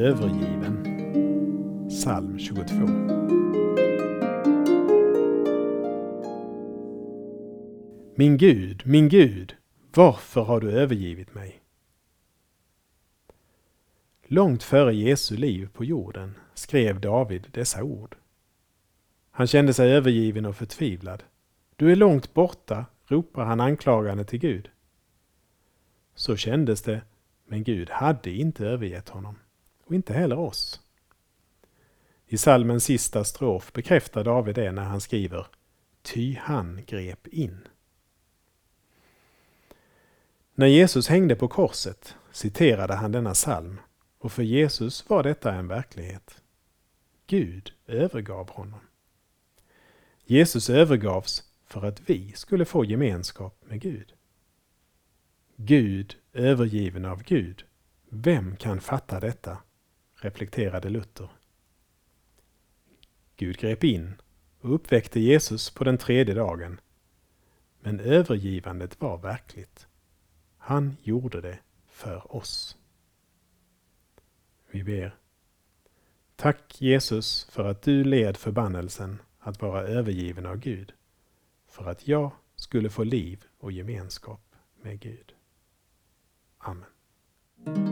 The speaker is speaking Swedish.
övergiven. Psalm 22. Min Gud, min Gud, varför har du övergivit mig? Långt före Jesu liv på jorden skrev David dessa ord. Han kände sig övergiven och förtvivlad. Du är långt borta, ropar han anklagande till Gud. Så kändes det, men Gud hade inte övergett honom och inte heller oss. I salmens sista strof bekräftar David det när han skriver Ty han grep in. När Jesus hängde på korset citerade han denna psalm och för Jesus var detta en verklighet. Gud övergav honom. Jesus övergavs för att vi skulle få gemenskap med Gud. Gud övergiven av Gud. Vem kan fatta detta? Reflekterade Luther. Gud grep in och uppväckte Jesus på den tredje dagen. Men övergivandet var verkligt. Han gjorde det för oss. Vi ber. Tack Jesus för att du led förbannelsen att vara övergiven av Gud, för att jag skulle få liv och gemenskap med Gud. Amen.